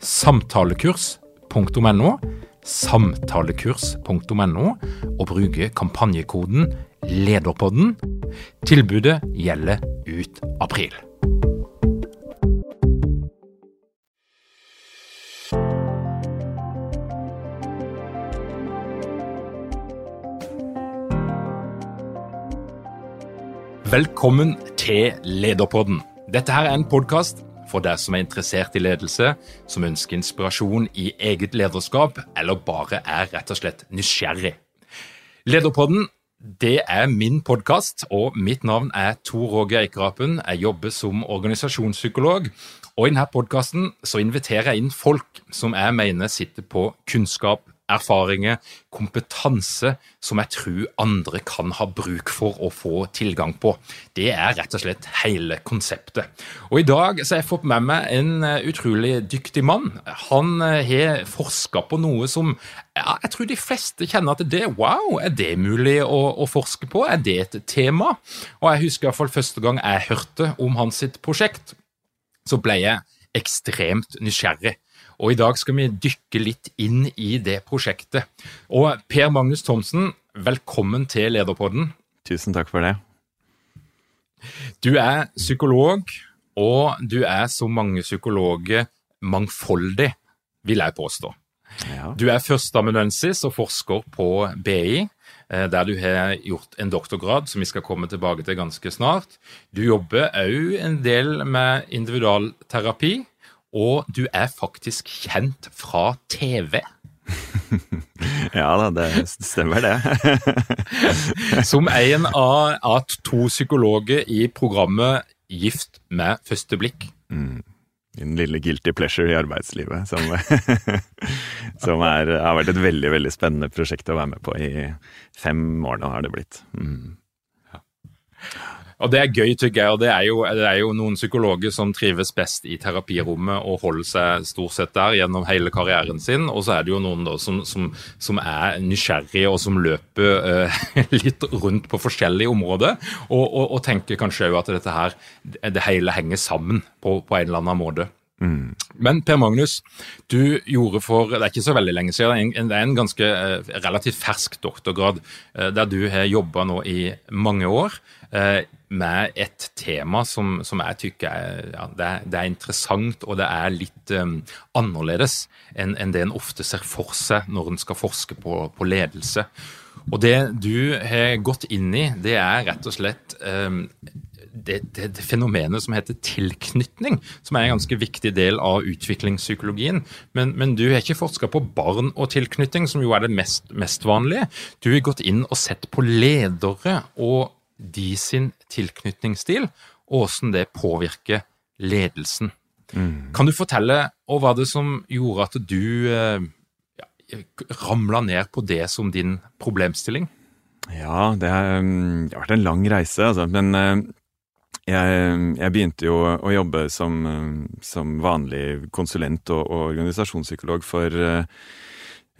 samtalekurs.no, samtalekurs.no, og bruke kampanjekoden LEDERPODDEN. Tilbudet gjelder ut april. Velkommen til Lederpodden. Dette her er en podkast for deg som er interessert i ledelse, som ønsker inspirasjon i eget lederskap, eller bare er rett og slett nysgjerrig. Lederpodden det er min podkast, og mitt navn er Tor Roger Eikerapen. Jeg jobber som organisasjonspsykolog, og i denne podkasten inviterer jeg inn folk som jeg mener sitter på kunnskap, erfaringer, kompetanse som jeg tror andre kan ha bruk for å få tilgang på. Det er rett og slett hele konseptet. Og I dag så har jeg fått med meg en eh, utrolig dyktig mann. Han eh, har forska på noe som ja, jeg tror de fleste kjenner at det wow, er det mulig å, å, forske på? Er det et tema? Og jeg husker i hvert fall første gang jeg hørte om hans sitt prosjekt, så ble jeg ekstremt nysgjerrig. Og i dag skal vi dykke litt inn i det prosjektet. Og Per Magnus Thomsen, velkommen til Lederpodden. Tusen takk for det. Du er psykolog, og du er som mange psykologer mangfoldig, vil jeg påstå. Ja. Du er førsteamanuensis og forsker på BI, eh, der du har gjort en doktorgrad som vi skal komme tilbake til ganske snart. Du jobber òg en del med individualterapi, og du er faktisk kjent fra TV. ja da, det stemmer det. Som en av, av, to psykologer i programmet Gift med første blikk. Mm. Min lille guilty pleasure i arbeidslivet, som, som er, har vært et veldig veldig spennende prosjekt å være med på i fem år nå, har det blitt. Mm. Ja. Og Det er gøy, tykker jeg. og det er, jo, det er, jo, noen psykologer som trives best i terapirommet og holder seg stort sett der gjennom hele karrieren sin. Og så er det jo noen da som, som, som er nysgjerrige og som løper uh, litt rundt på forskjellige områder. Og, og, og tenker kanskje òg at dette her, det hele henger sammen på, på en eller annen måte. Mm. Men Per Magnus, du gjorde for det er ikke så veldig lenge siden, det er en ganske uh, relativt fersk doktorgrad uh, der du har jobba nå i mange år uh, med et tema som, som jeg tykker er, ja, det er, det er, interessant og det er litt annerledes enn, enn det en ofte ser for seg når en skal forske på, på, ledelse. Og det du har gått inn i, det er rett og slett det, det, det, fenomenet som heter tilknytning, som er en ganske viktig del av utviklingspsykologien. Men, men du har ikke forska på barn og tilknytning, som jo er det mest, mest vanlige. Du har gått inn og sett på ledere og de sin tilknytningsstil, og hvordan det påvirker ledelsen. Mm. Kan du fortelle hva det som gjorde at du eh, ja, ramla ned på det som din problemstilling? Ja, det har, vært en lang reise, altså. Men eh, jeg, jeg, begynte jo å jobbe som, som vanlig konsulent og, og organisasjonspsykolog for eh,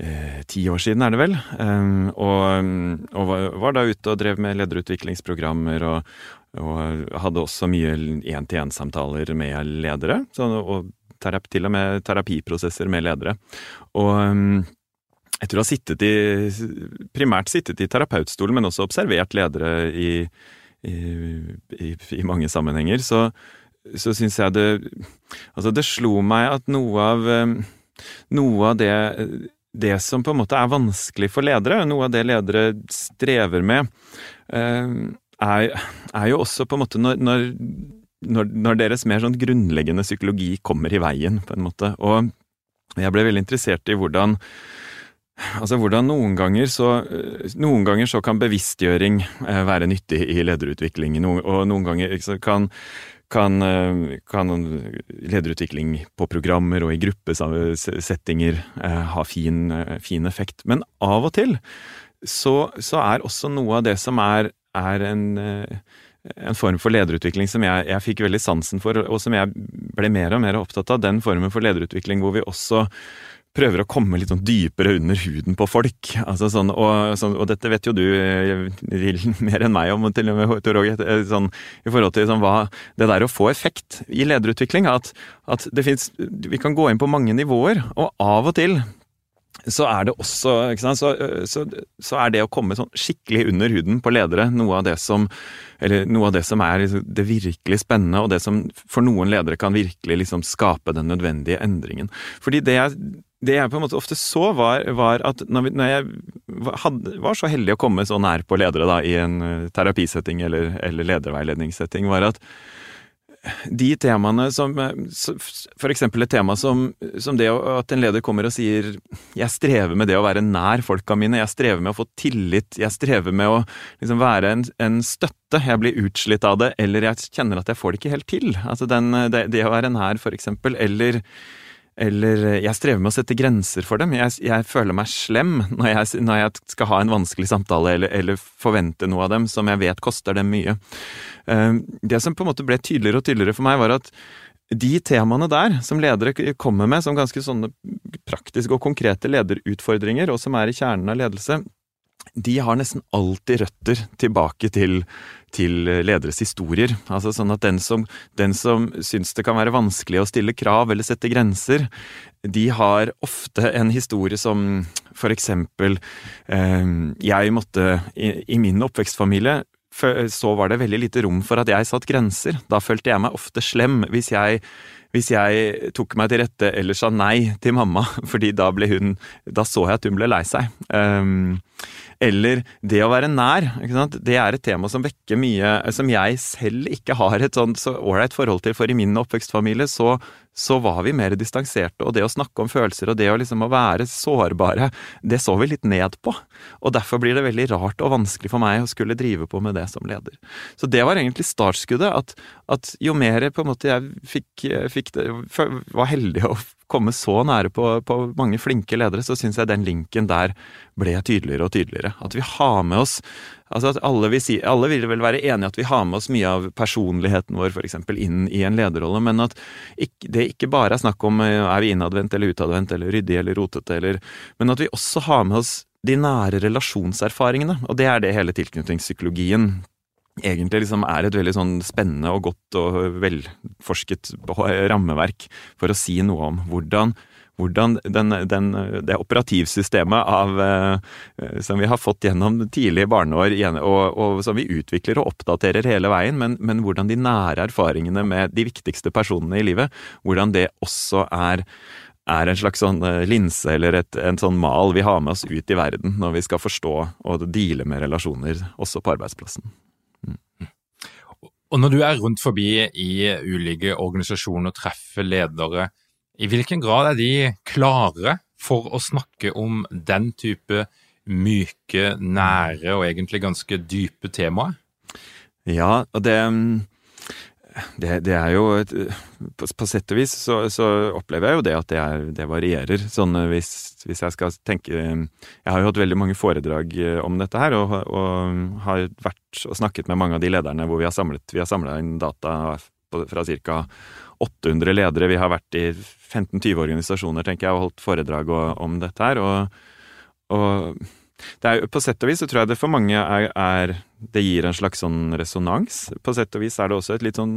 eh, ti år siden, er det vel. Um, og, og var, var, da ute og drev med lederutviklingsprogrammer og, og hadde også mye én-til-én-samtaler med ledere. Så, og terapi, til og med terapiprosesser med ledere. Og um, tror jeg har sittet i, primært sittet i terapeutstolen, men også observert ledere i i, i, mange sammenhenger, så, så syns jeg det Altså, det slo meg at noe av Noe av det det som på en måte er vanskelig for ledere, noe av det ledere strever med, eh, er, er jo også på en måte når, når, når deres mer sånn grunnleggende psykologi kommer i veien, på en måte. Og jeg ble veldig interessert i hvordan Altså hvordan noen ganger så, noen ganger så kan bevisstgjøring eh, være nyttig i lederutvikling, og noen ganger kan, kan, eh, kan lederutvikling på programmer og i gruppesettinger eh, ha fin, fin effekt. Men av og til så, så, er også noe av det som er, er en en form for lederutvikling som jeg, jeg, fikk veldig sansen for, og som jeg ble mer og mer opptatt av. Den formen for lederutvikling hvor vi også prøver å komme litt sånn dypere under huden på folk. Altså sånn, og, sånn, og, dette vet jo du vil mer enn meg om, til og med, Roger, sånn, i forhold til sånn, hva, det der å få effekt i lederutvikling. At, at det finnes, vi kan gå inn på mange nivåer, og av og til så er det også så, så, så, er det å komme sånn skikkelig under huden på ledere noe av det som eller noe av det som er det virkelig spennende, og det som for noen ledere kan virkelig liksom skape den nødvendige endringen. Fordi det jeg, det jeg på en måte ofte så, var, var at når, jeg hadde, var så heldig å komme så nær på ledere da, i en terapisetting eller, eller lederveiledningssetting, var at de temaene som For eksempel et tema som, som, det at en leder kommer og sier 'Jeg strever med det å være nær folka mine. Jeg strever med å få tillit. Jeg strever med å liksom være en, en, støtte. Jeg blir utslitt av det. Eller jeg kjenner at jeg får det ikke helt til. Altså den, det, det å være nær, for eksempel. Eller eller eh, jeg strever med å sette grenser for dem. Jeg, jeg føler meg slem når jeg, når jeg, skal ha en vanskelig samtale eller, eller, forvente noe av dem som jeg vet koster dem mye. Eh, det som på en måte ble tydeligere og tydeligere for meg, var at de temaene der som ledere kommer med som ganske sånne praktiske og konkrete lederutfordringer, og som er i kjernen av ledelse, de har nesten alltid røtter tilbake til, til lederes historier. Altså sånn at den som, den som syns det kan være vanskelig å stille krav eller sette grenser, de har ofte en historie som for eksempel eh, Jeg måtte i, i min oppvekstfamilie så var det veldig lite rom for at jeg satt grenser. Da følte jeg meg ofte slem hvis jeg hvis jeg tok meg til rette eller sa nei til mamma, fordi da ble hun Da så jeg at hun ble lei seg. Um, eller det å være nær. Det er et tema som vekker mye Som jeg selv ikke har et sånt så ålreit forhold til, for i min oppvekstfamilie så, så, var vi mer distanserte. Og det å snakke om følelser og det å liksom å være sårbare, det så vi litt ned på. Og derfor blir det veldig rart og vanskelig for meg å skulle drive på med det som leder. Så det var egentlig startskuddet. At, at jo mer på en måte jeg fikk, fikk det, var heldig å komme så nære på, på mange flinke ledere, så syns jeg den linken der ble tydeligere og tydeligere. At vi har med oss altså at alle vil, si, alle vil vel være enige at vi har med oss mye av personligheten vår f.eks. inn i en lederrolle, men at det ikke bare er snakk om eh, er vi innadvendt eller utadvendt eller ryddig eller rotete, eller, men at vi også har med oss de nære relasjonserfaringene. Og det er det hele tilknytningspsykologien egentlig liksom er et veldig sånn spennende og godt og velforsket rammeverk for å si noe om hvordan, hvordan den, den, det operativsystemet av, eh, som vi har fått gjennom tidlige barneår, og, og, som vi utvikler og oppdaterer hele veien, men, men, hvordan de nære erfaringene med de viktigste personene i livet, hvordan det også er er en slags sånn eh, linse eller et, en sånn mal vi har med oss ut i verden når vi skal forstå og deale med relasjoner også på arbeidsplassen. Og når du er rundt forbi i ulike organisasjoner og treffer ledere, i hvilken grad er de klare for å snakke om den type myke, nære og egentlig ganske dype temaer? Ja, og det det, det, er jo et, på, på, sett og vis så, så, opplever jeg jo det at det, er, det varierer. Sånn eh, hvis, hvis, jeg skal tenke Jeg har jo hatt veldig mange foredrag eh, om dette her, og, og har vært og snakket med mange av de lederne hvor vi har samlet Vi har inn data fra ca. 800 ledere. Vi har vært i 15-20 organisasjoner, tenker jeg, og holdt foredrag om dette her. og, og er, på sett og vis så tror jeg det for mange er, er, Det gir en slags sånn resonans. På sett og vis er det også et litt sånn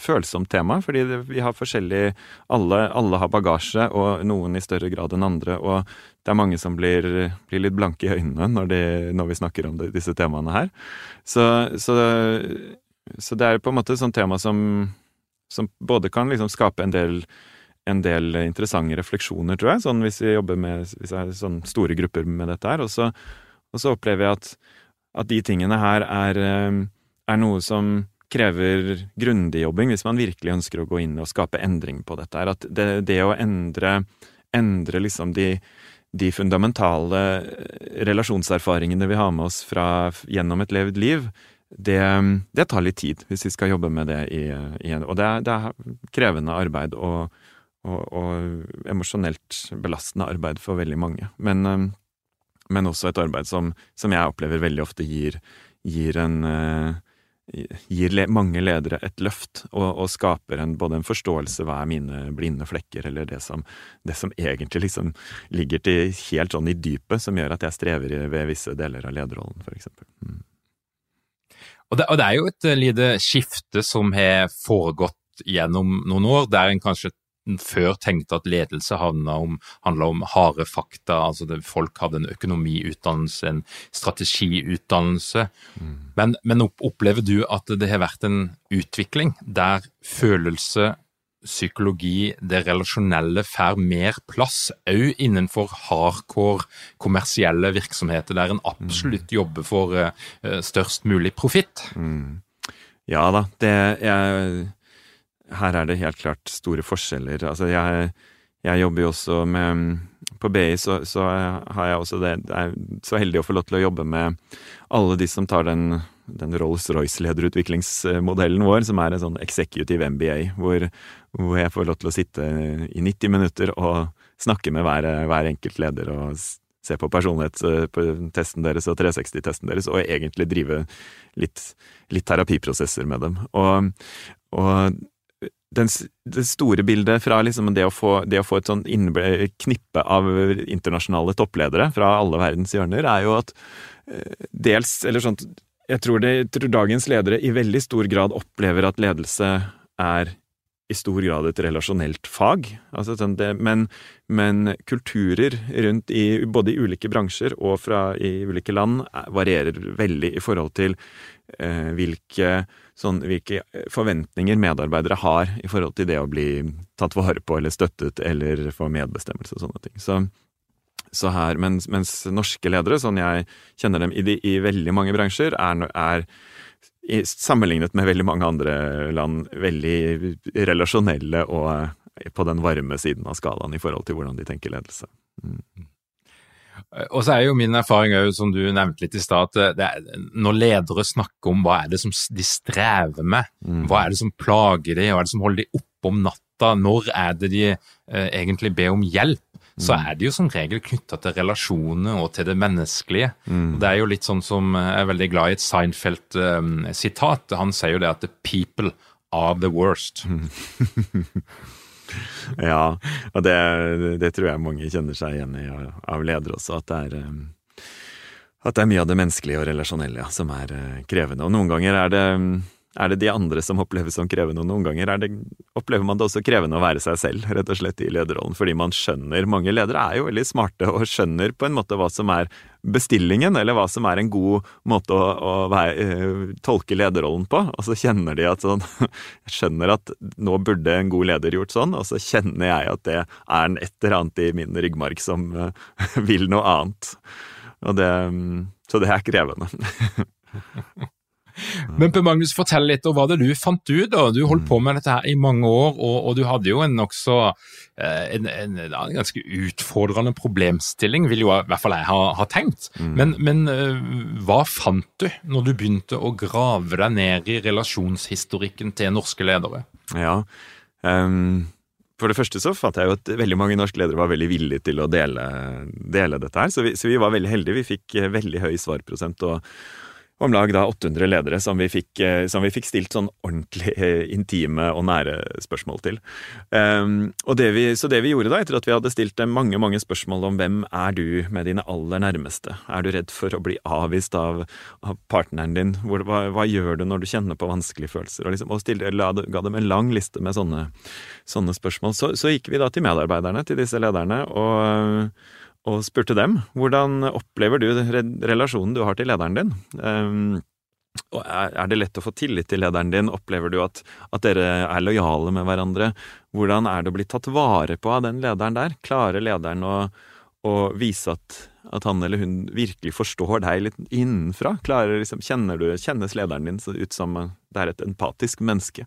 følsomt tema, fordi det, vi har forskjellig alle, alle, har bagasje, og noen i større grad enn andre. Og det er mange som blir, blir litt blanke i øynene når, de, når vi snakker om det, disse temaene her. Så, så, så, det er på en måte et sånt tema som, som både kan liksom skape en del en del interessante refleksjoner, tror jeg, sånn hvis vi jobber med hvis jeg er sånn store grupper med dette her. Og så, og så opplever jeg at, at, de tingene her er, eh, er noe som krever grundig jobbing hvis man virkelig ønsker å gå inn og skape endring på dette. her, At det, det å endre, endre liksom de, de, fundamentale relasjonserfaringene vi har med oss fra, gjennom et levd liv, det, det, tar litt tid hvis vi skal jobbe med det i, Og det er, det er, krevende arbeid og, og, og emosjonelt belastende arbeid for veldig mange. Men, men også et arbeid som, som, jeg opplever veldig ofte gir, gir en gir mange ledere et løft, og, og skaper en, både en forståelse hva er mine blinde flekker, eller det som, det som egentlig liksom ligger til helt sånn i dypet, som gjør at jeg strever ved visse deler av lederrollen, f.eks. Mm. Og, det, og det er jo et lite skifte som har foregått gjennom noen år, der en kanskje før tenkte at ledelse handla om, om, harde fakta. altså det, Folk hadde en økonomiutdannelse, en strategiutdannelse. Mm. Men, men, opplever du at det har vært en utvikling der følelse, psykologi, det relasjonelle får mer plass, òg innenfor hardcore kommersielle virksomheter, der en absolutt mm. jobber for uh, størst mulig profitt? Mm. Ja da, det jeg her er det helt klart store forskjeller. Altså, jeg, jeg jobber jo også med På BI så, så har jeg også det Jeg er så heldig å få lov til å jobbe med alle de som tar den, den Rolls-Royce-lederutviklingsmodellen vår, som er en sånn executive MBA, hvor, hvor, jeg får lov til å sitte i 90 minutter og snakke med hver, hver enkelt leder og se på personlighetstesten deres og 360-testen deres, og egentlig drive litt, litt terapiprosesser med dem. Og, og den, det store bildet fra liksom det, å få, det å få et sånn knippe av internasjonale toppledere fra alle verdens hjørner, er jo at eh, dels Eller sånn Jeg tror, det, jeg tror dagens ledere i veldig stor grad opplever at ledelse er i stor grad et relasjonelt fag. Altså sånn det, men, men, kulturer rundt i både i ulike bransjer og fra i ulike land varierer veldig i forhold til eh, hvilke sånn, hvilke forventninger medarbeidere har i forhold til det å bli tatt vare på eller støttet eller få medbestemmelse og sånne ting. Så, så her, mens, mens, norske ledere, sånn jeg kjenner dem i, de, i veldig mange bransjer, er, er i, sammenlignet med veldig mange andre land veldig relasjonelle og på den varme siden av skalaen i forhold til hvordan de tenker ledelse. Mm. Eh, og så er jo min erfaring òg, som du nevnte litt i stad, at når ledere snakker om hva er det som de strever med, mm. hva er det som plager de, hva er det som holder de oppe om natta, når er det de eh, egentlig ber om hjelp, så mm. er det jo som regel knytta til relasjoner og til det menneskelige. Mm. Det er jo litt sånn som eh, Jeg er veldig glad i et Seinfeld-sitat. Um, Han sier jo det at the people are the worst. ja, og det, det, tror jeg mange kjenner seg igjen i av ledere også, at det er eh, at det er mye av det menneskelige og relasjonelle ja, som er eh, krevende. Og noen ganger er det er det de andre som oppleves som krevende, og noen ganger det, opplever man det også krevende å være seg selv, rett og slett, i lederrollen, fordi man skjønner Mange ledere er jo veldig smarte og skjønner på en måte hva som er bestillingen, eller hva som er en god måte å, å være, uh, tolke lederrollen på, og så kjenner de at sånn Jeg skjønner at nå burde en god leder gjort sånn, og så kjenner jeg at det er et eller annet i min ryggmarg som uh, vil noe annet. Og det, så det er krevende. Men Per Magnus, fortell litt om hva det du fant ut. da. Du holdt på med dette her i mange år, og, og du hadde jo en nokså eh, en, en, en, ganske utfordrende problemstilling, vil jo i hvert fall jeg ha, ha tenkt. Mm. Men, men uh, hva fant du når du begynte å grave deg ned i relasjonshistorikken til norske ledere? Ja, um for det første så fant jeg jo at veldig mange norske ledere var veldig villige til å dele, dele dette her, så vi, så vi, var veldig heldige. Vi fikk veldig høy svarprosent, og, om lag da 800 ledere som vi fikk, eh, som vi fikk stilt sånn ordentlig eh, intime og nære spørsmål til. Um, det vi, så det vi gjorde da, etter at vi hadde stilt mange mange spørsmål om hvem er du med dine aller nærmeste, er du redd for å bli avvist av, av partneren din, Hvor, hva, hva, gjør du når du kjenner på vanskelige følelser, og, liksom, og stille, la, ga dem en lang liste med sånne, sånne spørsmål. Så, så gikk vi da til medarbeiderne til disse lederne. og og spurte dem hvordan opplever du relasjonen du har til lederen din. Um, og er det lett å få tillit til lederen din? Opplever du at, at, dere er lojale med hverandre? Hvordan er det å bli tatt vare på av den lederen der? Klarer lederen å, å vise at, at, han eller hun virkelig forstår deg litt innenfra? Klarer, liksom, du, Kjennes lederen din ut som det er et empatisk menneske?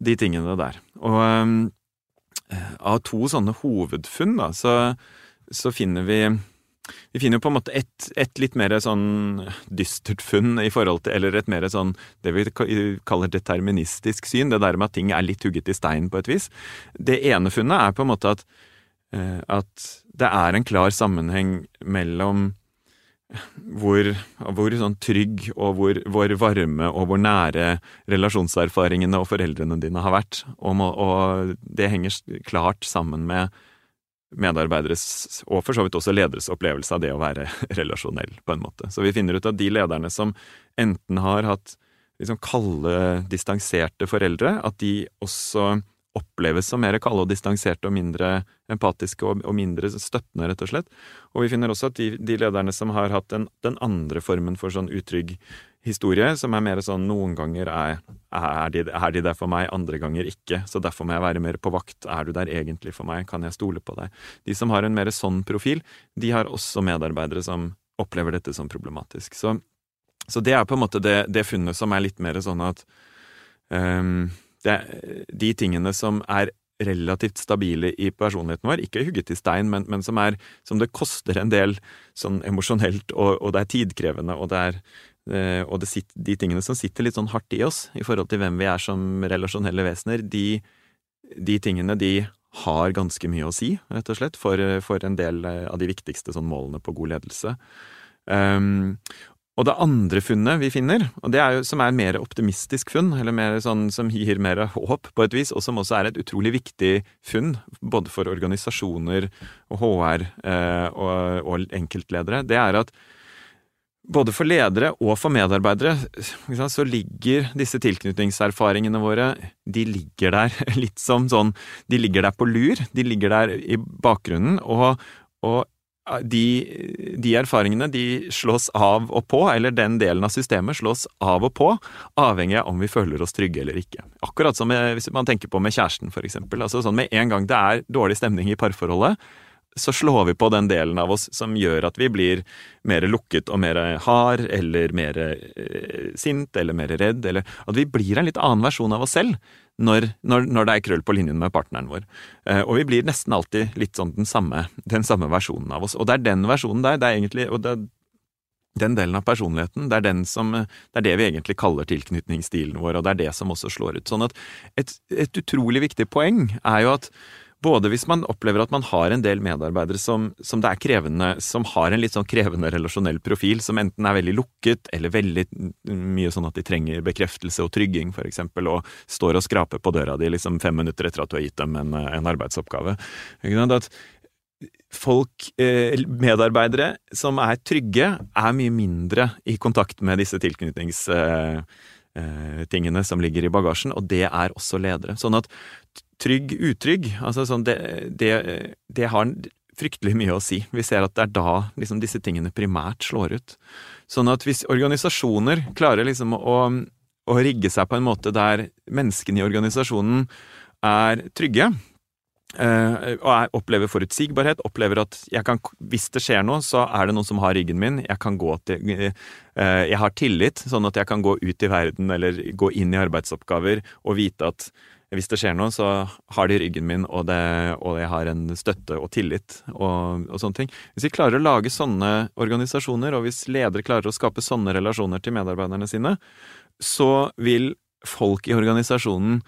De tingene der. Og um, av to sånne hovedfunn, da, så, så finner vi vi finner jo på en måte et, et, litt mer sånn dystert funn i forhold til Eller et mer sånn det vi kaller deterministisk syn. Det der med at ting er litt hugget i stein på et vis. Det ene funnet er på en måte at, eh, at det er en klar sammenheng mellom hvor, hvor sånn trygg og hvor, hvor, varme og hvor nære relasjonserfaringene og foreldrene dine har vært. Og, og det henger klart sammen med medarbeideres, og for så vidt også lederes opplevelse av det å være relasjonell, på en måte. Så vi finner ut at de lederne som enten har hatt liksom kalde, distanserte foreldre, at de også oppleves som mer kalde og distanserte og mindre empatiske og, og, mindre støttende, rett og slett. Og vi finner også at de, de lederne som har hatt den, den andre formen for sånn utrygg historie som er mer sånn noen ganger er, er, de, er, de, der for meg, andre ganger ikke, så derfor må jeg være mer på vakt. Er du der egentlig for meg, kan jeg stole på deg? De som har en mer sånn profil, de har også medarbeidere som opplever dette som problematisk. Så, så det er på en måte det, det, funnet som er litt mer sånn at um, det, de tingene som er relativt stabile i personligheten vår, ikke hugget i stein, men, men som, er, som det koster en del sånn emosjonelt, og, og, det er tidkrevende, og det er Eh, og sitter, de tingene som sitter litt sånn hardt i oss i forhold til hvem vi er som relasjonelle vesener, de, de tingene de har ganske mye å si, rett og slett, for, for en del eh, av de viktigste sånn, målene på god ledelse. Um, og det andre funnet vi finner, og det er jo, som er mer optimistisk funn, eller mer sånn som gir mer håp på et vis, og som også er et utrolig viktig funn, både for organisasjoner og HR eh, og, og enkeltledere, det er at både for ledere og for medarbeidere så ligger disse tilknytningserfaringene våre De ligger der litt som sånn De ligger der på lur. De ligger der i bakgrunnen, og, og de, de, erfaringene de slås av og på, eller den delen av systemet slås av og på, avhengig av om vi føler oss trygge eller ikke. Akkurat som med, hvis man tenker på med kjæresten, for eksempel. Altså sånn med en gang det er dårlig stemning i parforholdet, så slår vi på den delen av oss som gjør at vi blir mer lukket og mer hard, eller mer eh, sint, eller mer redd, eller at vi blir en litt annen versjon av oss selv når, når, når det er krøll på linjen med partneren vår. Eh, og vi blir nesten alltid litt sånn den samme, den samme versjonen av oss. Og det er den versjonen der, det er egentlig og det er den delen av personligheten, det er, som, det er det vi egentlig kaller tilknytningsstilen vår, og det er det som også slår ut. Sånn at et, et utrolig viktig poeng er jo at både hvis man opplever at man har en del medarbeidere som, som, det er krevende, som har en litt sånn krevende relasjonell profil, som enten er veldig lukket eller veldig mye sånn at de trenger bekreftelse og trygging, for eksempel, og står og skraper på døra di liksom fem minutter etter at du har gitt dem en, en arbeidsoppgave. At folk, eh, medarbeidere som er trygge, er mye mindre i kontakt med disse tilknytnings... Eh, eh, som ligger i bagasjen, og det er også ledere. Sånn at trygg, utrygg. Altså sånn, det, det, det, har fryktelig mye å si. Vi ser at det er da liksom, disse tingene primært slår ut. Sånn at hvis organisasjoner klarer liksom å, å rigge seg på en måte der menneskene i organisasjonen er trygge, Uh, og jeg opplever forutsigbarhet, opplever at kan, hvis det skjer noe, så er det noen som har ryggen min. Jeg kan gå til uh, Jeg har tillit, sånn at jeg kan gå ut i verden eller gå inn i arbeidsoppgaver og vite at hvis det skjer noe, så har de ryggen min, og, det, og jeg har en støtte og tillit og, og, sånne ting. Hvis vi klarer å lage sånne organisasjoner, og hvis ledere klarer å skape sånne relasjoner til medarbeiderne sine, så vil folk i organisasjonen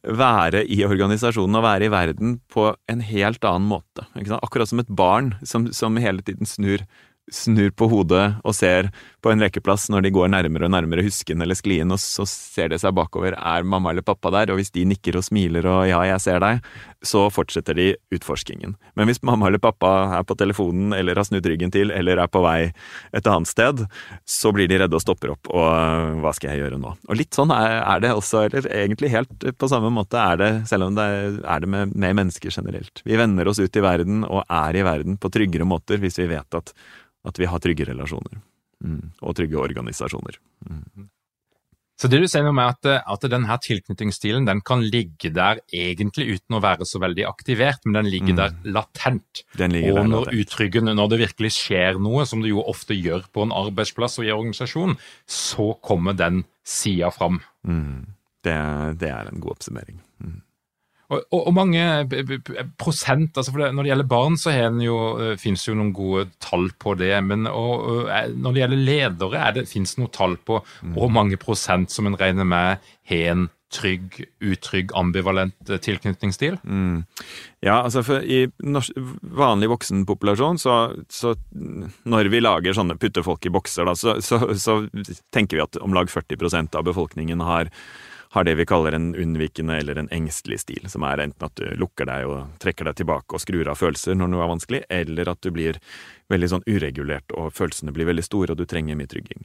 være i organisasjonen og være i verden på en helt annen måte. Akkurat som et barn som, som hele tiden snur snur på hodet og ser på en lekeplass når de går nærmere og nærmere husken eller sklien, og så ser de seg bakover. Er mamma eller pappa der? Og hvis de nikker og smiler og ja, jeg ser deg, så fortsetter de utforskingen. Men hvis mamma eller pappa er på telefonen eller har snudd ryggen til eller er på vei et annet sted, så blir de redde og stopper opp og hva skal jeg gjøre nå? Og litt sånn er det også, eller egentlig helt på samme måte er det, selv om det er det med, med mennesker generelt. Vi vender oss ut i verden og er i verden på tryggere måter hvis vi vet at at vi har trygge relasjoner. Mm. Og trygge organisasjoner. Mm. Så det du sier noe med at, at denne tilknytningsstilen den kan ligge der egentlig uten å være så veldig aktivert, men den ligger mm. der latent. Ligger og der når utryggende, når det virkelig skjer noe, som det jo ofte gjør på en arbeidsplass og i organisasjon, så kommer den sida fram. Mm. Det, det, er en god oppsummering. Mm. Og, og, og, mange prosent altså det, Når det gjelder barn, så fins det jo noen gode tall på det. Men og, eh, når det gjelder ledere, fins det noen tall på mm. hvor mange prosent som en regner med har en trygg, utrygg, ambivalent eh, tilknytningsstil? Mm. Ja, altså for I norsk, vanlig voksenpopulasjon, så, så, når vi lager sånne putter folk i bokser, da, så, så, så tenker vi at om lag 40% av befolkningen har har det vi kaller en unnvikende eller en engstelig stil, som er enten at du lukker deg og trekker deg tilbake og skrur av følelser når noe er vanskelig, eller at du blir veldig sånn uregulert, og følelsene blir veldig store, og du trenger mye trygging.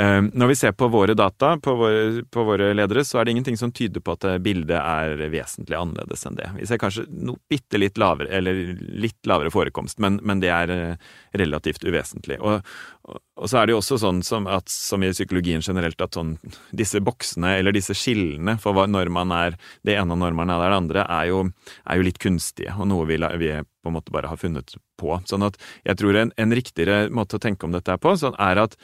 Ehm, når vi ser på våre data, på våre, på våre, ledere, så er det ingenting som tyder på at bildet er vesentlig annerledes enn det. Vi ser kanskje noe bitte litt lavere, eller litt lavere forekomst, men, men det er eh, relativt uvesentlig. Og, og, så er det jo også sånn som, at, som i psykologien generelt, at sånn, disse boksene, eller disse skillene for hva, når man er det ene og når man er det andre, er jo, er jo litt kunstige, og noe vi, vi på en måte bare har funnet på. Sånn at jeg tror en, en riktigere måte å tenke om dette på, sånn er at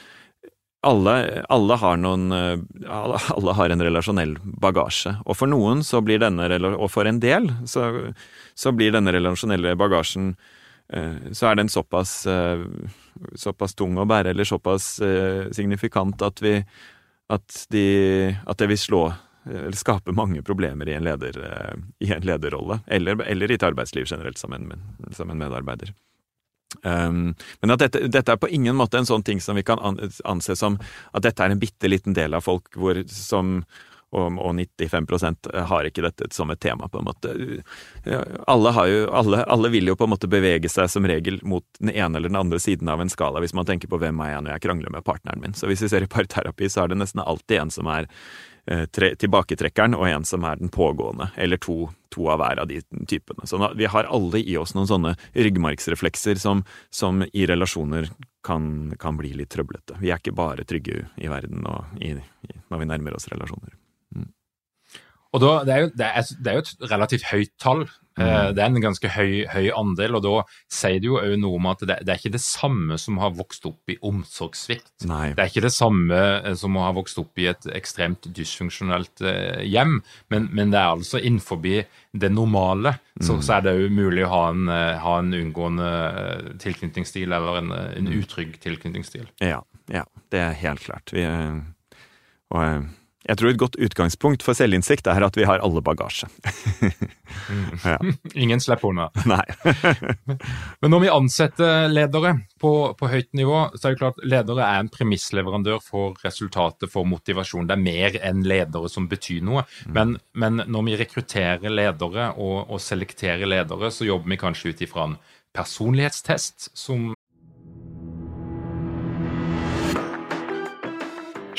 alle, alle, har noen alle, alle, har en relasjonell bagasje. Og for noen så blir denne, og for en del, så, så blir denne relasjonelle bagasjen eh, Så er den såpass, eh, såpass tung å bære, eller såpass eh, signifikant at vi at, de, at det vil slå eller skape mange problemer i en, leder, eh, i en lederrolle, eller, eller, i et arbeidsliv generelt som en, som en medarbeider. Um, men at dette, dette, er på ingen måte en sånn ting som vi kan anse som at dette er en bitte liten del av folk hvor, som og, og 95% har ikke dette som et tema, på en måte. Alle, jo, alle, alle, vil jo på en måte bevege seg som regel mot den ene eller den andre siden av en skala, hvis man tenker på hvem er jeg når jeg krangler med partneren min. Så hvis vi ser i parterapi, så er det nesten alltid en som er Eh, tre, tilbaketrekkeren og en som er den pågående, eller to, to av hver av de typene. Så vi har alle i oss noen sånne ryggmargsreflekser som, som i relasjoner kan, kan, bli litt trøblete. Vi er ikke bare trygge i verden i, i, når vi nærmer oss relasjoner. Mm. Og da, det, er jo, det, er, det er jo et relativt høyt tall Mm. Eh, det er en ganske høy, høy, andel, og da sier det jo òg noe om at det, det, er ikke det samme som har vokst opp i omsorgssvikt. Nei. Det er ikke det samme eh, som å ha vokst opp i et ekstremt dysfunksjonelt eh, hjem, men, men, det er altså innenfor det normale. Så, mm. så er det jo mulig å ha en, ha en unngående tilknytningsstil, eller en, en mm. utrygg tilknytningsstil. Ja, ja, det er helt klart. Vi, og jeg tror et godt utgangspunkt for selvinnsikt er at vi har alle bagasje. ja. Ingen slipper unna. Nei. Men når vi ansetter ledere på, på, høyt nivå, så er det klart ledere er en premissleverandør for resultatet, for motivasjon. Det er mer enn ledere som betyr noe. Mm. Men, men når vi rekrutterer ledere og, og selekterer ledere, så jobber vi kanskje ut ifra en personlighetstest som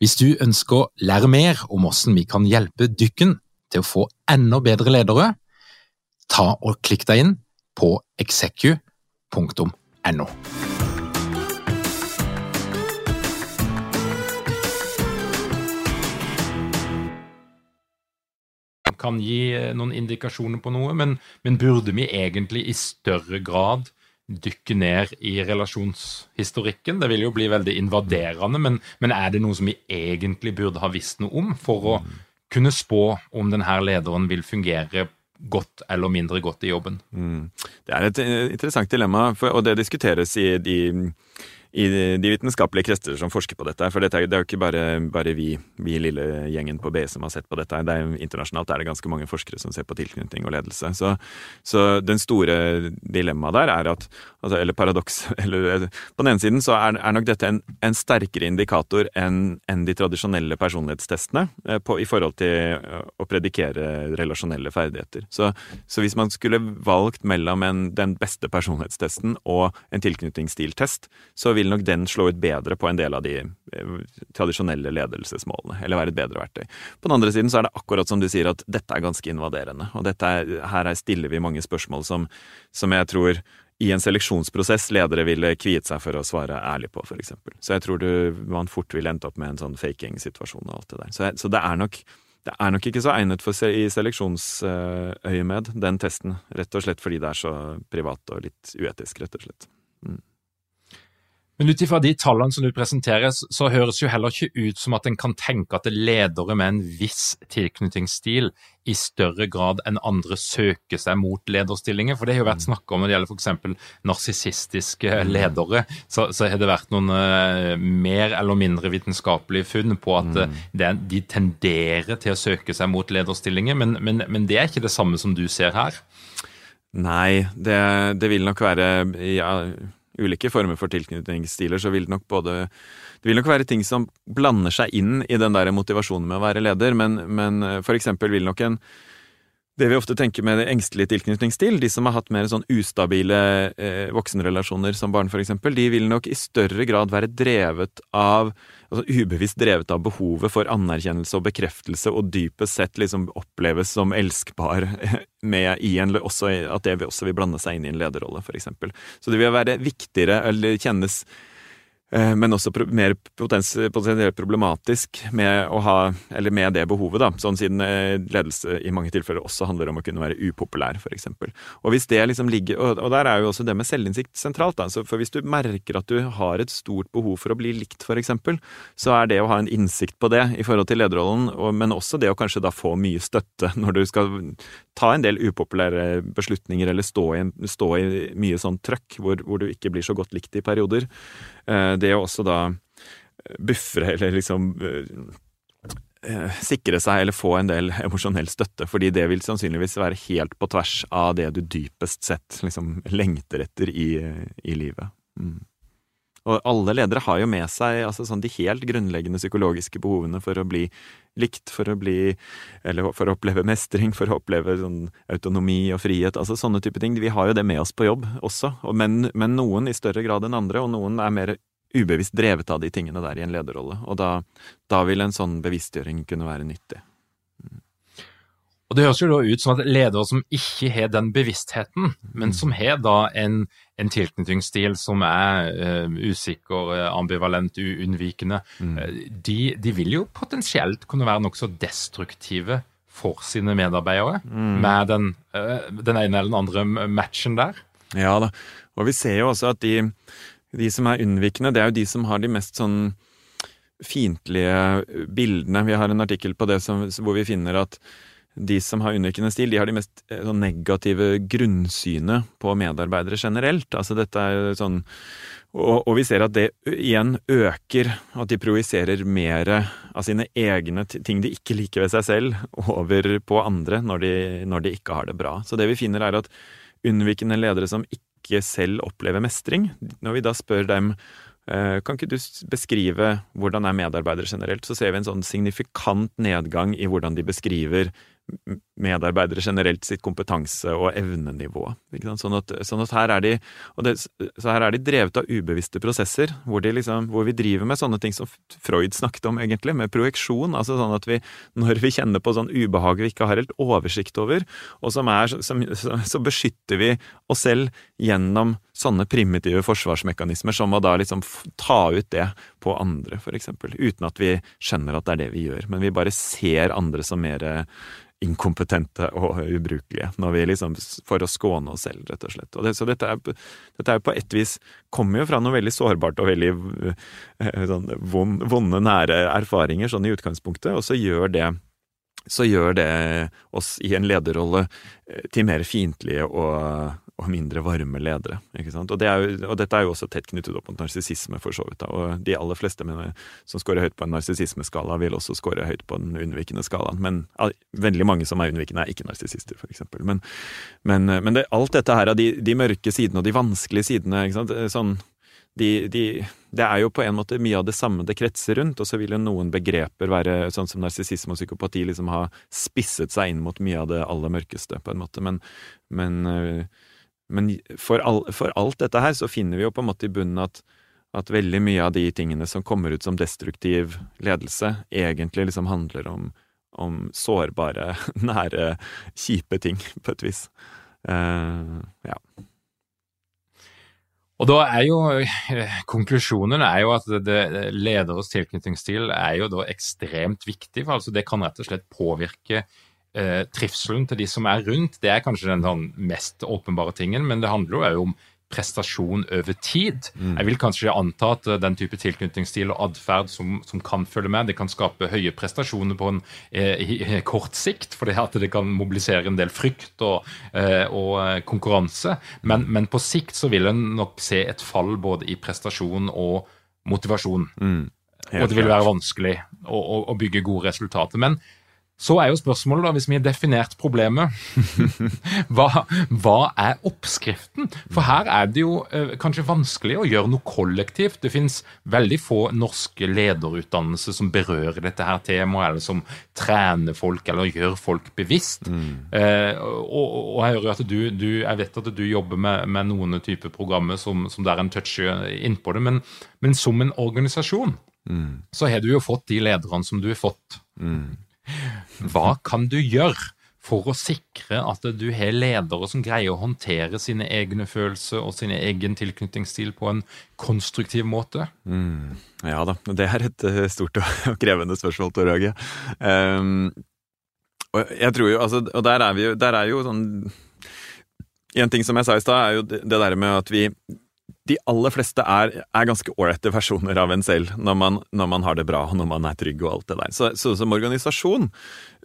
Hvis du ønsker å lære mer om hvordan vi kan hjelpe dykken til å få enda bedre ledere, ta og klikk deg inn på execu.no. kan gi noen indikasjoner på noe, men, men burde vi egentlig i større grad dykke ned i relasjonshistorikken. Det vil jo bli veldig invaderende, men, men, er det noe som vi egentlig burde ha visst noe om for å kunne spå om denne lederen vil fungere godt eller mindre godt i jobben? Mm. Det er et interessant dilemma, for, og det diskuteres i de i de vitenskapelige krester som forsker på dette. For dette er, det er jo ikke bare, bare vi, vi, lille gjengen på BI som har sett på dette. Det er, internasjonalt er det ganske mange forskere som ser på tilknytning og ledelse. Så, så den store dilemmaet der er at altså, Eller paradoks eller, På den ene siden så er, er nok dette en, en, sterkere indikator enn en de tradisjonelle personlighetstestene eh, på, i forhold til eh, å predikere relasjonelle ferdigheter. Så, så hvis man skulle valgt mellom en, den beste personlighetstesten og en tilknytningsstiltest, så vil nok den slå ut bedre på en del av de eh, tradisjonelle ledelsesmålene, eller være et bedre verktøy. På den andre siden så er det akkurat som du sier, at dette er ganske invaderende. Og er, her stiller vi mange spørsmål som, som jeg tror i en seleksjonsprosess ledere ville kviet seg for å svare ærlig på, f.eks. Så jeg tror du, man fort ville endt opp med en sånn faking-situasjon og alt det der. Så, så det, er nok, det er nok ikke så egnet for se, i seleksjonsøyemed, den testen. Rett og slett fordi det er så privat og litt uetisk, rett og slett. Mm. Men ut ifra de tallene som du presenterer, så høres jo heller ikke ut som at en kan tenke at ledere med en viss tilknytningsstil i større grad enn andre søker seg mot lederstillinger. For det har jo vært snakk om når det gjelder f.eks. narsissistiske ledere, så, så, har det vært noen uh, mer eller mindre vitenskapelige funn på at uh, det, de tenderer til å søke seg mot lederstillinger, men, men, men, det er ikke det samme som du ser her? Nei, det, det vil nok være ja, ulike former for tilknytningsstiler, så vil det nok både Det vil nok være ting som blander seg inn i den der motivasjonen med å være leder, men, men eh, for eksempel vil nok en det vi ofte tenker med engstelig tilknytningsstil, de som har hatt mer sånn ustabile eh, voksenrelasjoner som barn f.eks., de vil nok i større grad være drevet av altså ubevisst drevet av behovet for anerkjennelse og bekreftelse, og dypest sett liksom oppleves som elskbar med i en, også, at det også vil blande seg inn i en lederrolle, f.eks. Så det vil være viktigere, eller kjennes men også mer potensielt problematisk med, ha, med det behovet, da. Sånn siden eh, ledelse i mange tilfeller også handler om å kunne være upopulær, f.eks. Og hvis det liksom ligger, og, der er jo også det med selvinnsikt sentralt. Da. For hvis du merker at du har et stort behov for å bli likt, f.eks., så er det å ha en innsikt på det i forhold til lederrollen, men også det å kanskje da få mye støtte når du skal ta en del upopulære beslutninger eller stå i, stå i mye sånn trøkk hvor, hvor, du ikke blir så godt likt i perioder. Eh, det å også da eh, buffre eller liksom eh, sikre seg eller få en del emosjonell støtte, fordi det vil sannsynligvis være helt på tvers av det du dypest sett liksom lengter etter i, i livet. Mm. Og alle ledere har jo med seg altså sånn, de helt grunnleggende psykologiske behovene for å bli likt, for å bli Eller for å oppleve mestring, for å oppleve sånn autonomi og frihet. Altså sånne type ting. Vi har jo det med oss på jobb også, men, men noen i større grad enn andre, og noen er mer ubevisst drevet av de tingene der i en lederrolle. Og da, da vil en sånn bevisstgjøring kunne være nyttig. Og Det høres jo da ut som at ledere som ikke har den bevisstheten, men som har da en, en tilknytningsstil som er uh, usikker, uh, ambivalent, unnvikende, mm. uh, de, de, vil jo potensielt kunne være nokså destruktive for sine medarbeidere mm. med den, den, ene eller den andre matchen der. Ja da, og vi ser jo også at de, de som er unnvikende, det er jo de som har de mest sånn fiendtlige bildene. Vi har en artikkel på det som, hvor vi finner at de som har unnvikende stil, de har de mest eh, sånn, negative grunnsynet på medarbeidere generelt. Altså dette er sånn og, og, vi ser at det igjen øker, at de projiserer mer av sine egne ting de ikke liker ved seg selv, over på andre når de, når de ikke har det bra. Så det vi finner er at unnvikende ledere som ikke selv opplever mestring, når vi da spør dem eh, kan ikke du beskrive hvordan er medarbeidere generelt? Så ser vi en sånn signifikant nedgang i hvordan de beskriver medarbeidere generelt sitt kompetanse- og evnenivå. Sånn at, sånn at, her er de det, så her er de drevet av ubevisste prosesser, hvor, liksom, hvor, vi driver med sånne ting som Freud snakket om, egentlig, med projeksjon. altså sånn at vi, Når vi kjenner på sånn ubehag vi ikke har helt oversikt over, og som er, som, så beskytter vi oss selv gjennom sånne primitive forsvarsmekanismer, som å da liksom ta ut det på andre, eksempel. Uten at vi skjønner at det er det vi gjør. Men vi bare ser andre som mer inkompetente og ubrukelige når vi liksom, for å skåne oss selv, rett og slett. Og det, så dette er, dette er på et vis kommer jo fra noe veldig sårbart og veldig eh, sånn, vonde, nære erfaringer sånn i utgangspunktet, og så gjør det så gjør det oss i en lederrolle eh, til mer fiendtlige og, og mindre varme ledere. ikke sant? Og, det jo, og dette er jo også tett knyttet opp mot narsissisme, for så vidt. da, Og de aller fleste mener, som scorer høyt på en narsissismeskala, vil også score høyt på den unnvikende skalaen. Men ja, veldig mange som er unnvikende, er ikke narsissister, f.eks. Men, men, men det, alt dette her av de, de, mørke sidene og de vanskelige sidene ikke sant? sånn de, de, det er jo på en måte mye av det samme det kretser rundt, og så vil jo noen begreper være sånn som narsissisme og psykopati liksom ha spisset seg inn mot mye av det aller mørkeste, på en måte. Men, men, øh, men for, all, for, alt dette her så finner vi jo på en måte i bunnen at, at veldig mye av de tingene som kommer ut som destruktiv ledelse, egentlig liksom handler om, om sårbare, nære, kjipe ting, på et vis. Uh, ja. Og da er jo eh, Konklusjonen er jo at det, lederes tilknytningsstil er jo da ekstremt viktig. for altså Det kan rett og slett påvirke eh, trivselen til de som er rundt. Det er kanskje den, sånn, mest åpenbare tingen, men det handler jo om prestasjon over tid. Mm. Jeg vil kanskje anta at eh, den type tilknytningsstil og atferd som, som, kan følge med, det kan skape høye prestasjoner på en eh, kort sikt, fordi at det kan mobilisere en del frykt og, eh, og eh, konkurranse. Men, men, på sikt så vil en nok se et fall både i prestasjon og motivasjon. Mm. Og det vil være vanskelig å, å, å bygge gode resultater. Men så er jo spørsmålet, da, hvis vi har definert problemet, hva, hva, er oppskriften? For her er det jo eh, kanskje vanskelig å gjøre noe kollektivt. Det finnes veldig få norske lederutdannelser som berører dette her temaet, eller som trener folk eller gjør folk bevisst. Mm. Eh, og, og, jeg hører at du, du, jeg vet at du jobber med, med noen typer programmer som, som der en toucher innpå det, men, men som en organisasjon mm. så har du jo fått de lederne som du har fått. Mm. Hva kan du gjøre for å sikre at du har ledere som greier å håndtere sine egne følelser og sin egen tilknytningsstil på en konstruktiv måte? Mm, ja da, det er et eh, stort og krevende spørsmål, Tor Åge. Um, og jeg tror jo, altså, og der er vi jo, der er jo sånn En ting som jeg sa i stad, er jo det, der med at vi de aller fleste er, er ganske ålreite versjoner av en selv når man, når man, har det bra og når man er trygg og alt det der. Så, så som organisasjon,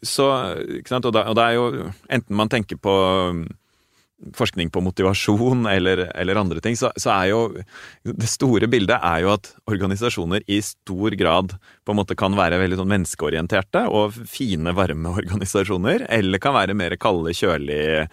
så og, da, og, det er jo enten man tenker på um, forskning på motivasjon eller, eller andre ting, så, så, er jo Det store bildet er jo at organisasjoner i stor grad på en måte kan være veldig sånn menneskeorienterte og fine, varme organisasjoner, eller kan være mer kalde, kjølige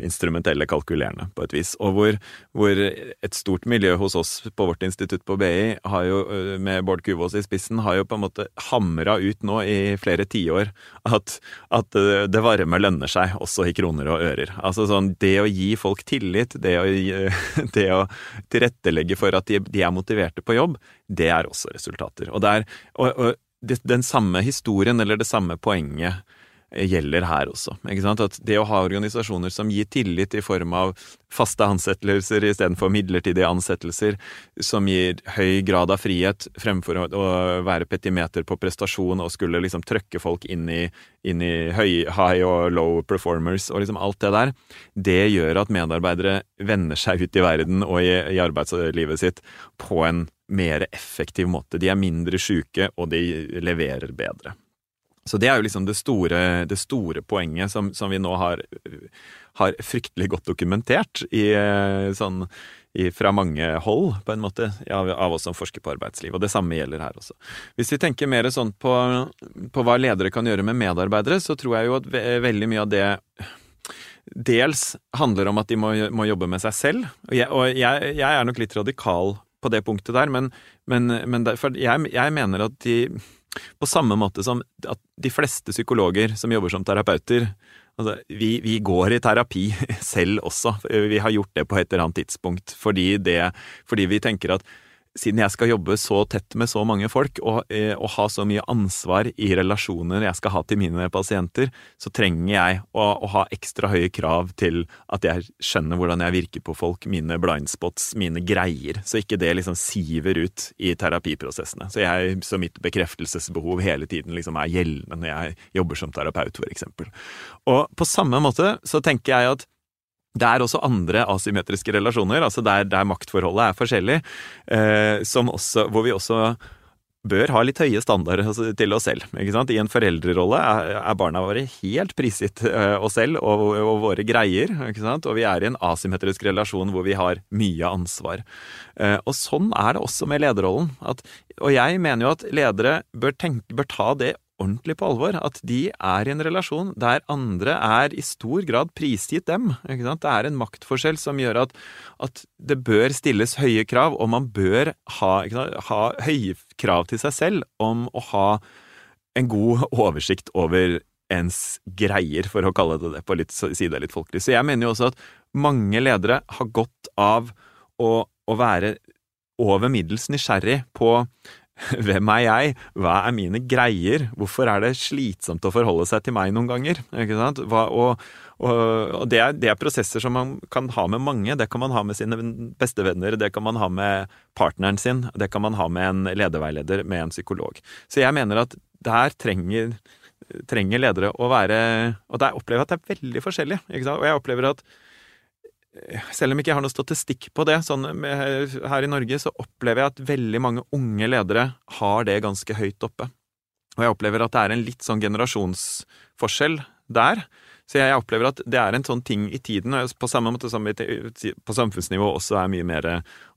instrumentelle kalkulerende, på et vis. Og hvor, hvor, et stort miljø hos oss på vårt institutt på BI, jo, eh, med Bård Kuvås i spissen, har jo på en måte hamra ut nå i flere tiår at, at eh, det varme lønner seg, også i kroner og ører. Altså sånn, det å gi folk tillit, det å, det å tilrettelegge for at de, de, er motiverte på jobb, det er også resultater. Og, der, og, og den samme historien, eller det samme poenget, gjelder her også. At det å ha organisasjoner som gir tillit i form av faste ansettelser istedenfor midlertidige ansettelser, som gir høy grad av frihet fremfor å, være petimeter på prestasjon og skulle liksom trøkke folk inn i, inn i høy, high og low performers og liksom alt det der, det gjør at medarbeidere vender seg ut i verden og i, i arbeidslivet sitt på en mer effektiv måte. De er mindre sjuke, og de leverer bedre. Så det er jo liksom det store, det store poenget som, som, vi nå har, har, fryktelig godt dokumentert i, sånn, i, fra mange hold, på en måte, av, av, oss som forsker på arbeidsliv. Og det samme gjelder her også. Hvis vi tenker mer sånn på, på hva ledere kan gjøre med medarbeidere, så tror jeg jo at veldig mye av det dels handler om at de må, må jobbe med seg selv. Og, jeg, og jeg, jeg, er nok litt radikal på det punktet der, men, men, men derfor, jeg, jeg mener at de på samme måte som at de fleste psykologer som jobber som terapeuter altså, vi, vi, går i terapi selv også. Vi har gjort det på et eller annet tidspunkt fordi, det, fordi vi tenker at siden jeg skal jobbe så tett med så mange folk, og, eh, og, ha så mye ansvar i relasjoner jeg skal ha til mine pasienter, så trenger jeg å, å, ha ekstra høye krav til at jeg skjønner hvordan jeg virker på folk, mine blindspots, mine greier, så ikke det liksom siver ut i terapiprosessene. Så, jeg, så mitt bekreftelsesbehov hele tiden liksom er gjeldende når jeg jobber som terapeut, for eksempel. Og på samme måte så tenker jeg at det er også andre asymmetriske relasjoner, altså der, der maktforholdet er forskjellig, eh, også, hvor vi også bør ha litt høye standarder til oss selv. I en foreldrerolle er, barna våre helt prisgitt uh, oss selv og, og, våre greier. Og vi er i en asymmetrisk relasjon hvor vi har mye ansvar. Uh, og sånn er det også med lederrollen. At, og jeg mener jo at ledere bør, tenke, bør ta det ordentlig på alvor. At de er i en relasjon der andre er i stor grad prisgitt dem. Det er en maktforskjell som gjør at, at, det bør stilles høye krav, og man bør ha, ha høye krav til seg selv om å ha en god oversikt over ens greier, for å kalle det det på litt, si det litt folkelig. Så jeg mener jo også at mange ledere har godt av å, å være over middels nysgjerrig på Hvem er jeg? Hva er mine greier? Hvorfor er det slitsomt å forholde seg til meg noen ganger? Ikke sant? Hva, og, og, det, er, det, er, prosesser som man kan ha med mange. Det kan man ha med sine beste venner, det kan man ha med partneren sin, det kan man ha med en lederveileder, med en psykolog. Så jeg mener at der trenger, trenger ledere å være Og der opplever jeg at det er veldig forskjellig. Og jeg opplever at selv om ikke jeg har noe statistikk på det, sånn her i Norge så opplever jeg at veldig mange unge ledere har det ganske høyt oppe. Og jeg opplever at det er en litt sånn generasjonsforskjell der. Så jeg opplever at det er en sånn ting i tiden, på samme måte som vi på samfunnsnivå også er mye mer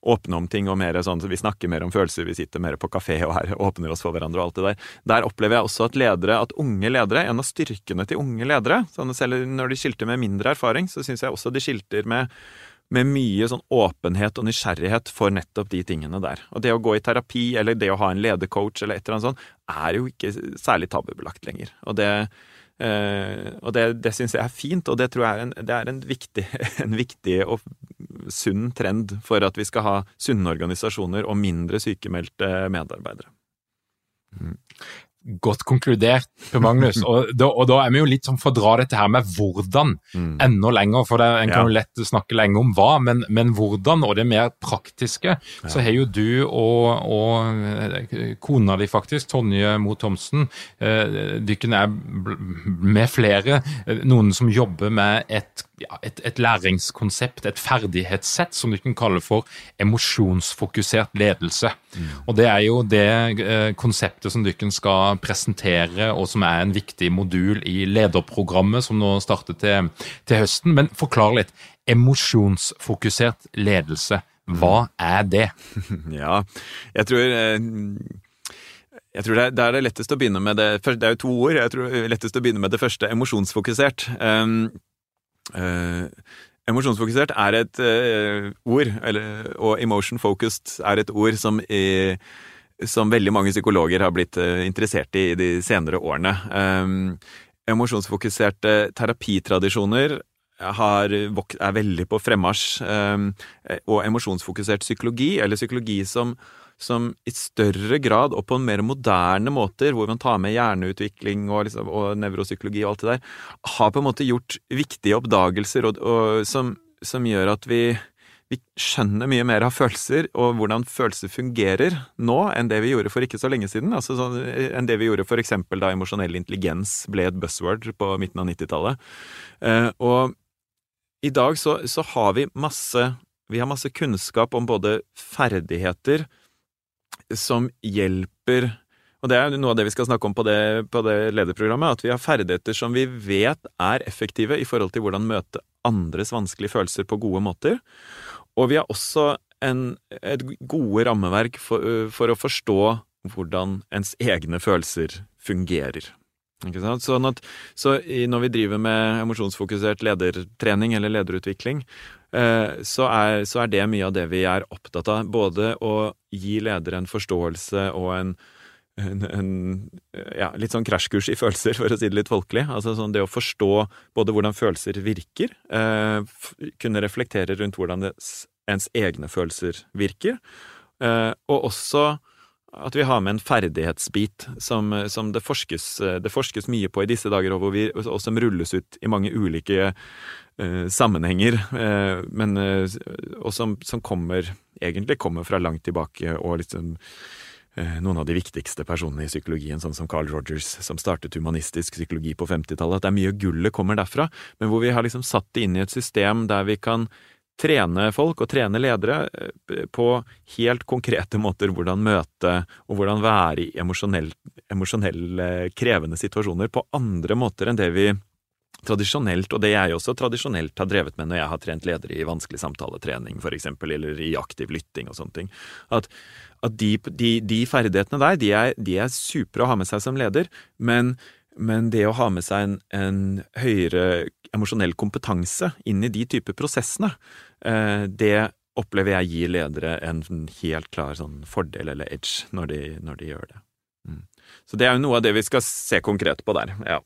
åpne om ting, og mer sånn så vi snakker mer om følelser, vi sitter mer på kafé og her åpner oss for hverandre og alt det der. Der opplever jeg også at ledere, at unge ledere, en av styrkene til unge ledere, sånn selv når de skilter med mindre erfaring, så syns jeg også de skilter med med mye sånn åpenhet og nysgjerrighet for nettopp de tingene der. Og det å gå i terapi, eller det å ha en ledercoach eller et eller annet sånt, er jo ikke særlig tabubelagt lenger. Og det, Uh, og det, det syns jeg er fint, og det tror jeg er en, det er en viktig, en viktig og sunn trend for at vi skal ha sunne organisasjoner og mindre sykemeldte medarbeidere. Mm. Godt konkludert, Per Magnus. Og da, og da, er vi jo litt sånn for å dra dette her med hvordan mm. enda lenger. For det, en kan jo lett snakke lenge om hva, men, men hvordan, og det mer praktiske, ja. så har jo du og, og, eh, kona di faktisk, Tonje Mo Thomsen, eh, dykken er med flere, eh, noen som jobber med et ja, et, et, læringskonsept, et ferdighetssett, som du kan kalle for emosjonsfokusert ledelse. Mm. Og Det er jo det eh, konseptet som dere skal presentere, og som er en viktig modul i lederprogrammet som nå starter til, til høsten. Men forklar litt. Emosjonsfokusert ledelse, hva er det? Ja, jeg tror eh, jeg tror det er, det er, det lettest å begynne med det Det er jo to ord. Jeg tror det er lettest å begynne med det første, emosjonsfokusert. Um, Uh, emosjonsfokusert er et uh, ord, eller, og emotion focused er et ord som, i, som veldig mange psykologer har blitt uh, interessert i i de senere årene. Um, emosjonsfokuserte terapitradisjoner har, er veldig på fremmarsj, um, og emosjonsfokusert psykologi, eller psykologi som som i større grad, og på en mer moderne måter, hvor man tar med hjerneutvikling og, liksom, og nevropsykologi og alt det der, har på en måte gjort viktige oppdagelser og, og, som, som, gjør at vi, vi skjønner mye mer av følelser og hvordan følelser fungerer nå enn det vi gjorde for ikke så lenge siden. Altså sånn, enn det vi gjorde for eksempel da emosjonell intelligens ble et buzzword på midten av 90-tallet. Eh, og i dag så, så har vi masse vi har masse kunnskap om både ferdigheter, som hjelper og det er noe av det vi skal snakke om på det, på det, lederprogrammet, at vi har ferdigheter som vi vet er effektive i forhold til hvordan møte andres vanskelige følelser på gode måter. Og vi har også en, et gode rammeverk for, for, å forstå hvordan ens egne følelser fungerer. Sånn at, så når vi driver med emosjonsfokusert ledertrening eller lederutvikling, eh, så er, så er, det mye av det vi er opptatt av. Både å gi ledere en forståelse og en, en, en ja, litt sånn krasjkurs i følelser, for å si det litt folkelig. Altså sånn det å forstå både hvordan følelser virker, eh, kunne reflektere rundt hvordan det, ens egne følelser virker, eh, og også at vi har med en ferdighetsbit som, som det, forskes, det, forskes, mye på i disse dager, og, vi, og som rulles ut i mange ulike uh, sammenhenger, uh, men, uh, og som, som, kommer egentlig kommer fra langt tilbake, og liksom noen av de viktigste personene i psykologien, sånn som Carl Rogers, som startet humanistisk psykologi på 50-tallet. At det er mye gullet kommer derfra, men hvor vi har liksom satt det inn i et system der vi kan trene folk og trene ledere eh, på helt konkrete måter hvordan møte og hvordan være i emosjonelle krevende situasjoner på andre måter enn det vi tradisjonelt, og det jeg også tradisjonelt har drevet med når jeg har trent ledere i vanskelig samtaletrening, for eksempel, eller i aktiv lytting og sånne ting, at, at de, de, de, ferdighetene der, de er, de er supre å ha med seg som leder, men, men det å ha med seg en, en høyere emosjonell kompetanse inn i de typer prosessene, eh, det opplever jeg gir ledere en helt klar sånn fordel eller edge når de, når de gjør det. Mm. Så det er jo noe av det vi skal se konkret på der. ja.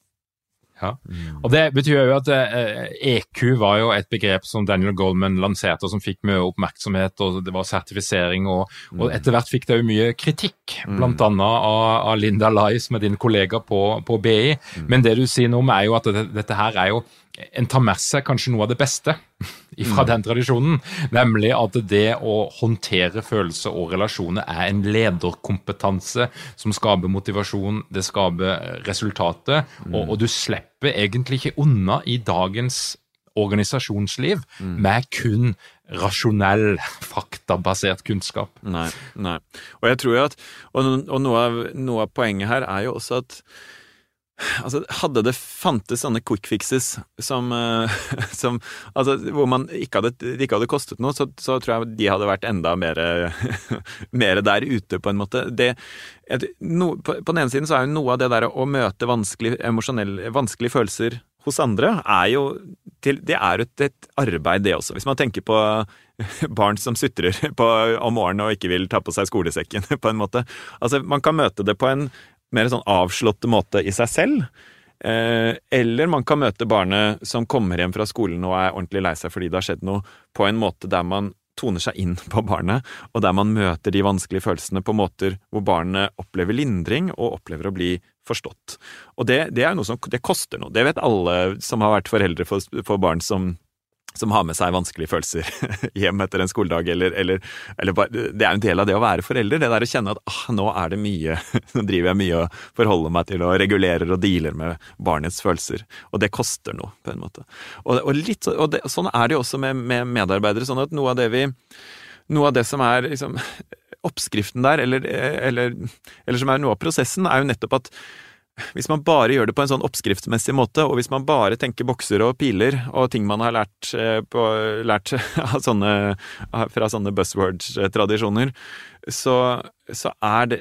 Ja. Mm. Og Det betyr jo at eh, EQ var jo et begrep som Daniel Goldman lanserte, og som fikk mye oppmerksomhet, og det var sertifisering. Og, og mm. etter hvert fikk det jo mye kritikk, blant bl.a. Av, av Linda Lai, med din kollega på, på BI. Mm. Men det du sier nå, er jo at det, dette her er jo en tar med seg kanskje noe av det beste fra mm. den tradisjonen, nemlig at det å håndtere følelser og relasjoner er en lederkompetanse som skaper motivasjon, det skaper resultatet, mm. og, og, du slipper egentlig ikke unna i dagens organisasjonsliv mm. med kun rasjonell, faktabasert kunnskap. Nei, nei. Og jeg tror jo at, og, og noe, av, noe av poenget her er jo også at Altså, hadde det fantes sånne quick fixes som, uh, som Altså, hvor man ikke hadde, det ikke hadde kostet noe, så, så, tror jeg de hadde vært enda mer, mer der ute, på en måte. Det, no, på, på, den ene siden så er jo noe av det der å møte vanskelige, vanskelig følelser hos andre, er jo til, Det er et, et arbeid, det også. Hvis man tenker på barn som sutrer om morgenen og ikke vil ta på seg skolesekken, på en måte. Altså, man kan møte det på en mer sånn avslåtte måte i seg selv. Eh, eller man kan møte barnet som kommer hjem fra skolen og er ordentlig lei seg fordi det har skjedd noe, på en måte der man toner seg inn på barnet, og der man møter de vanskelige følelsene på måter hvor barnet opplever lindring og opplever å bli forstått. Og det, det er noe som det koster noe. Det vet alle som har vært foreldre for, for barn som som har med seg vanskelige følelser hjem etter en skoledag, eller, eller, eller bare, Det er jo en del av det å være forelder, det der å kjenne at ah, nå er det mye Nå driver jeg mye og forholder meg til og regulerer og dealer med barnets følelser. Og det koster noe, på en måte. Og, og, litt, og det, sånn er det jo også med, med, medarbeidere. sånn at noe av det vi Noe av det som er liksom, oppskriften der, eller, eller, eller som er noe av prosessen, er jo nettopp at hvis man bare gjør det på en sånn oppskriftsmessig måte, og hvis man bare tenker bokser og piler og ting man har lært, eh, på, lært sånne, fra sånne buzzwords-tradisjoner, så, så, det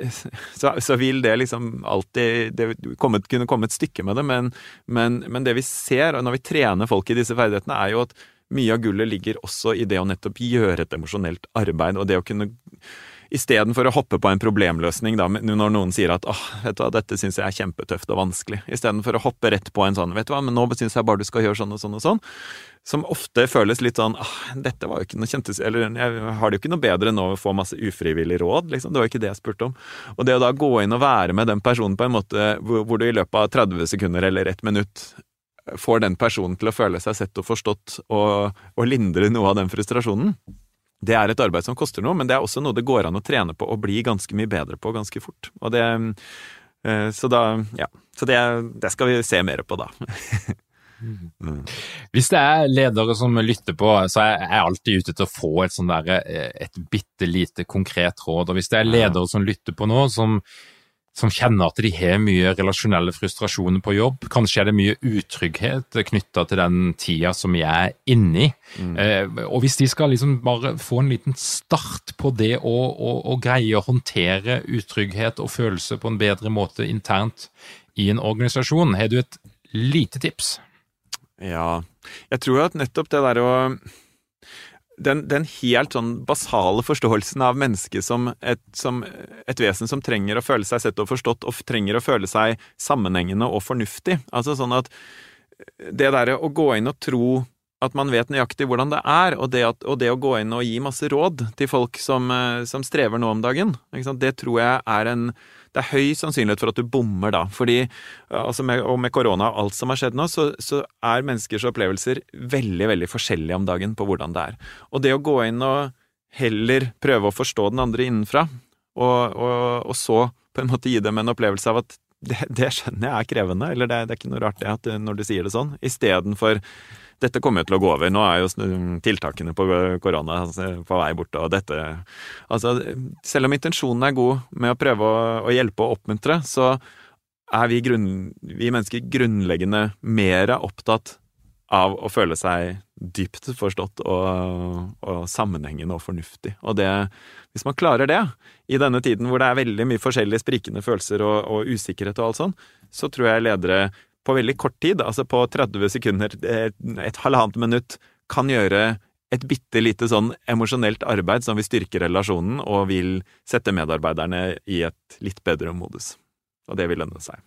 så, så, vil det liksom alltid det kommet, kunne komme et stykke med det, men, men, men det vi ser når vi trener folk i disse ferdighetene, er jo at mye av gullet ligger også i det å nettopp gjøre et emosjonelt arbeid, og det å kunne Istedenfor å hoppe på en problemløsning da, når noen sier at åh, vet du hva, dette syns jeg er kjempetøft og vanskelig, istedenfor å hoppe rett på en sånn vet du hva, men nå syns jeg bare du skal gjøre sånn og sånn og sånn, som ofte føles litt sånn åh, dette var jo ikke noe kjentes Eller jeg har det jo ikke noe bedre enn å få masse ufrivillig råd, liksom, det var jo ikke det jeg spurte om. Og det å da gå inn og være med den personen på en måte hvor du i løpet av 30 sekunder eller ett minutt får den personen til å føle seg sett og forstått og, og lindre noe av den frustrasjonen, det er et arbeid som koster noe, men det er også noe det går an å trene på og bli ganske mye bedre på ganske fort. Og det, eh, så da, ja. Så det, det skal vi se mer på da. Mm. Hvis det er ledere som lytter på, så er jeg alltid ute til å få et, sånn der, eh, et bitte lite konkret råd. Og hvis det er ledere som lytter på nå, som som kjenner at de har mye relasjonelle frustrasjoner på jobb. Kanskje er det mye utrygghet knytta til den tida som vi er inne i. Mm. Eh, og hvis de skal liksom bare få en liten start på det å, å, å greie å håndtere utrygghet og følelse på en bedre måte internt i en organisasjon, har du et lite tips? Ja, jeg tror at nettopp det der å den, den, helt sånn basale forståelsen av mennesket som som et, vesen som trenger å føle seg sett og forstått, og trenger å føle seg sammenhengende og fornuftig. Altså sånn at det derre å gå inn og tro at man vet nøyaktig hvordan det er, og det, at, og det å gå inn og gi masse råd til folk som, eh, som strever nå om dagen, det tror jeg er en det er høy sannsynlighet for at du bommer da. Fordi, altså med, og med korona og alt som har skjedd nå, så, så, er menneskers opplevelser veldig, veldig forskjellige om dagen på hvordan det er. Og det å gå inn og heller prøve å forstå den andre innenfra, og, og, og så på en måte gi dem en opplevelse av at det, det, skjønner jeg er krevende, eller det, det, er ikke noe rart det at når du sier det sånn. Istedenfor dette kommer jo til å gå over. Nå er jo tiltakene på korona altså, på vei bort, og dette Altså, selv om intensjonen er god med å prøve å, å hjelpe og oppmuntre, så er vi, grunn, vi mennesker grunnleggende mer opptatt av å føle seg dypt forstått og, og, sammenhengende og fornuftig. Og det, hvis man klarer det, i denne tiden hvor det er veldig mye forskjellige sprikende følelser og, og usikkerhet og alt sånn, så tror jeg ledere på veldig kort tid, altså på 30 sekunder, et, et halvannet minutt, kan gjøre et bitte lite sånn emosjonelt arbeid som vil styrke relasjonen og vil sette medarbeiderne i et litt bedre modus. Og det vil lønne seg.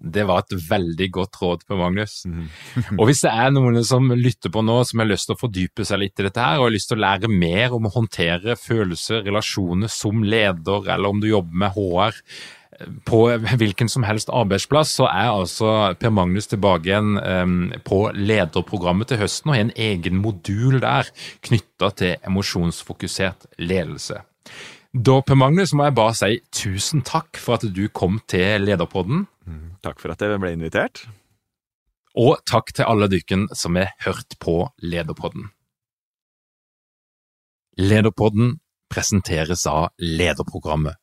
Det var et veldig godt råd på Magnus. Mm. og hvis det er noen som lytter på nå, som har lyst til å fordype seg litt i dette her, og har lyst til å lære mer om å håndtere følelser, relasjoner som leder, eller om du jobber med HR eh, på hvilken som helst arbeidsplass, så er altså Per Magnus tilbake igjen um, på lederprogrammet til høsten og har en egen modul der knytta til emosjonsfokusert ledelse. Da, Per Magnus, må jeg bare si tusen takk for at du kom til Lederpodden. Mm, takk for at jeg ble invitert. Og takk til alle dykken som har hørt på Lederpodden. Lederpodden presenteres av Lederprogrammet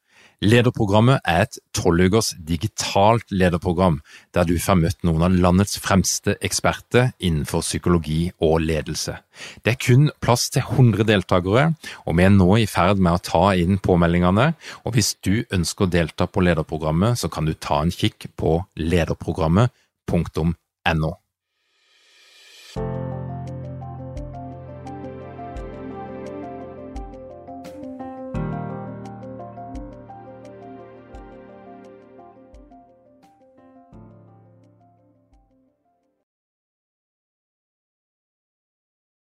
Lederprogrammet er et tolvukers digitalt lederprogram, der du får møtt noen av landets fremste eksperter innenfor psykologi og ledelse. Det er kun plass til 100 deltakere, og vi er nå i ferd med å ta inn påmeldingene. og Hvis du ønsker å delta på lederprogrammet, så kan du ta en kikk på lederprogrammet.no.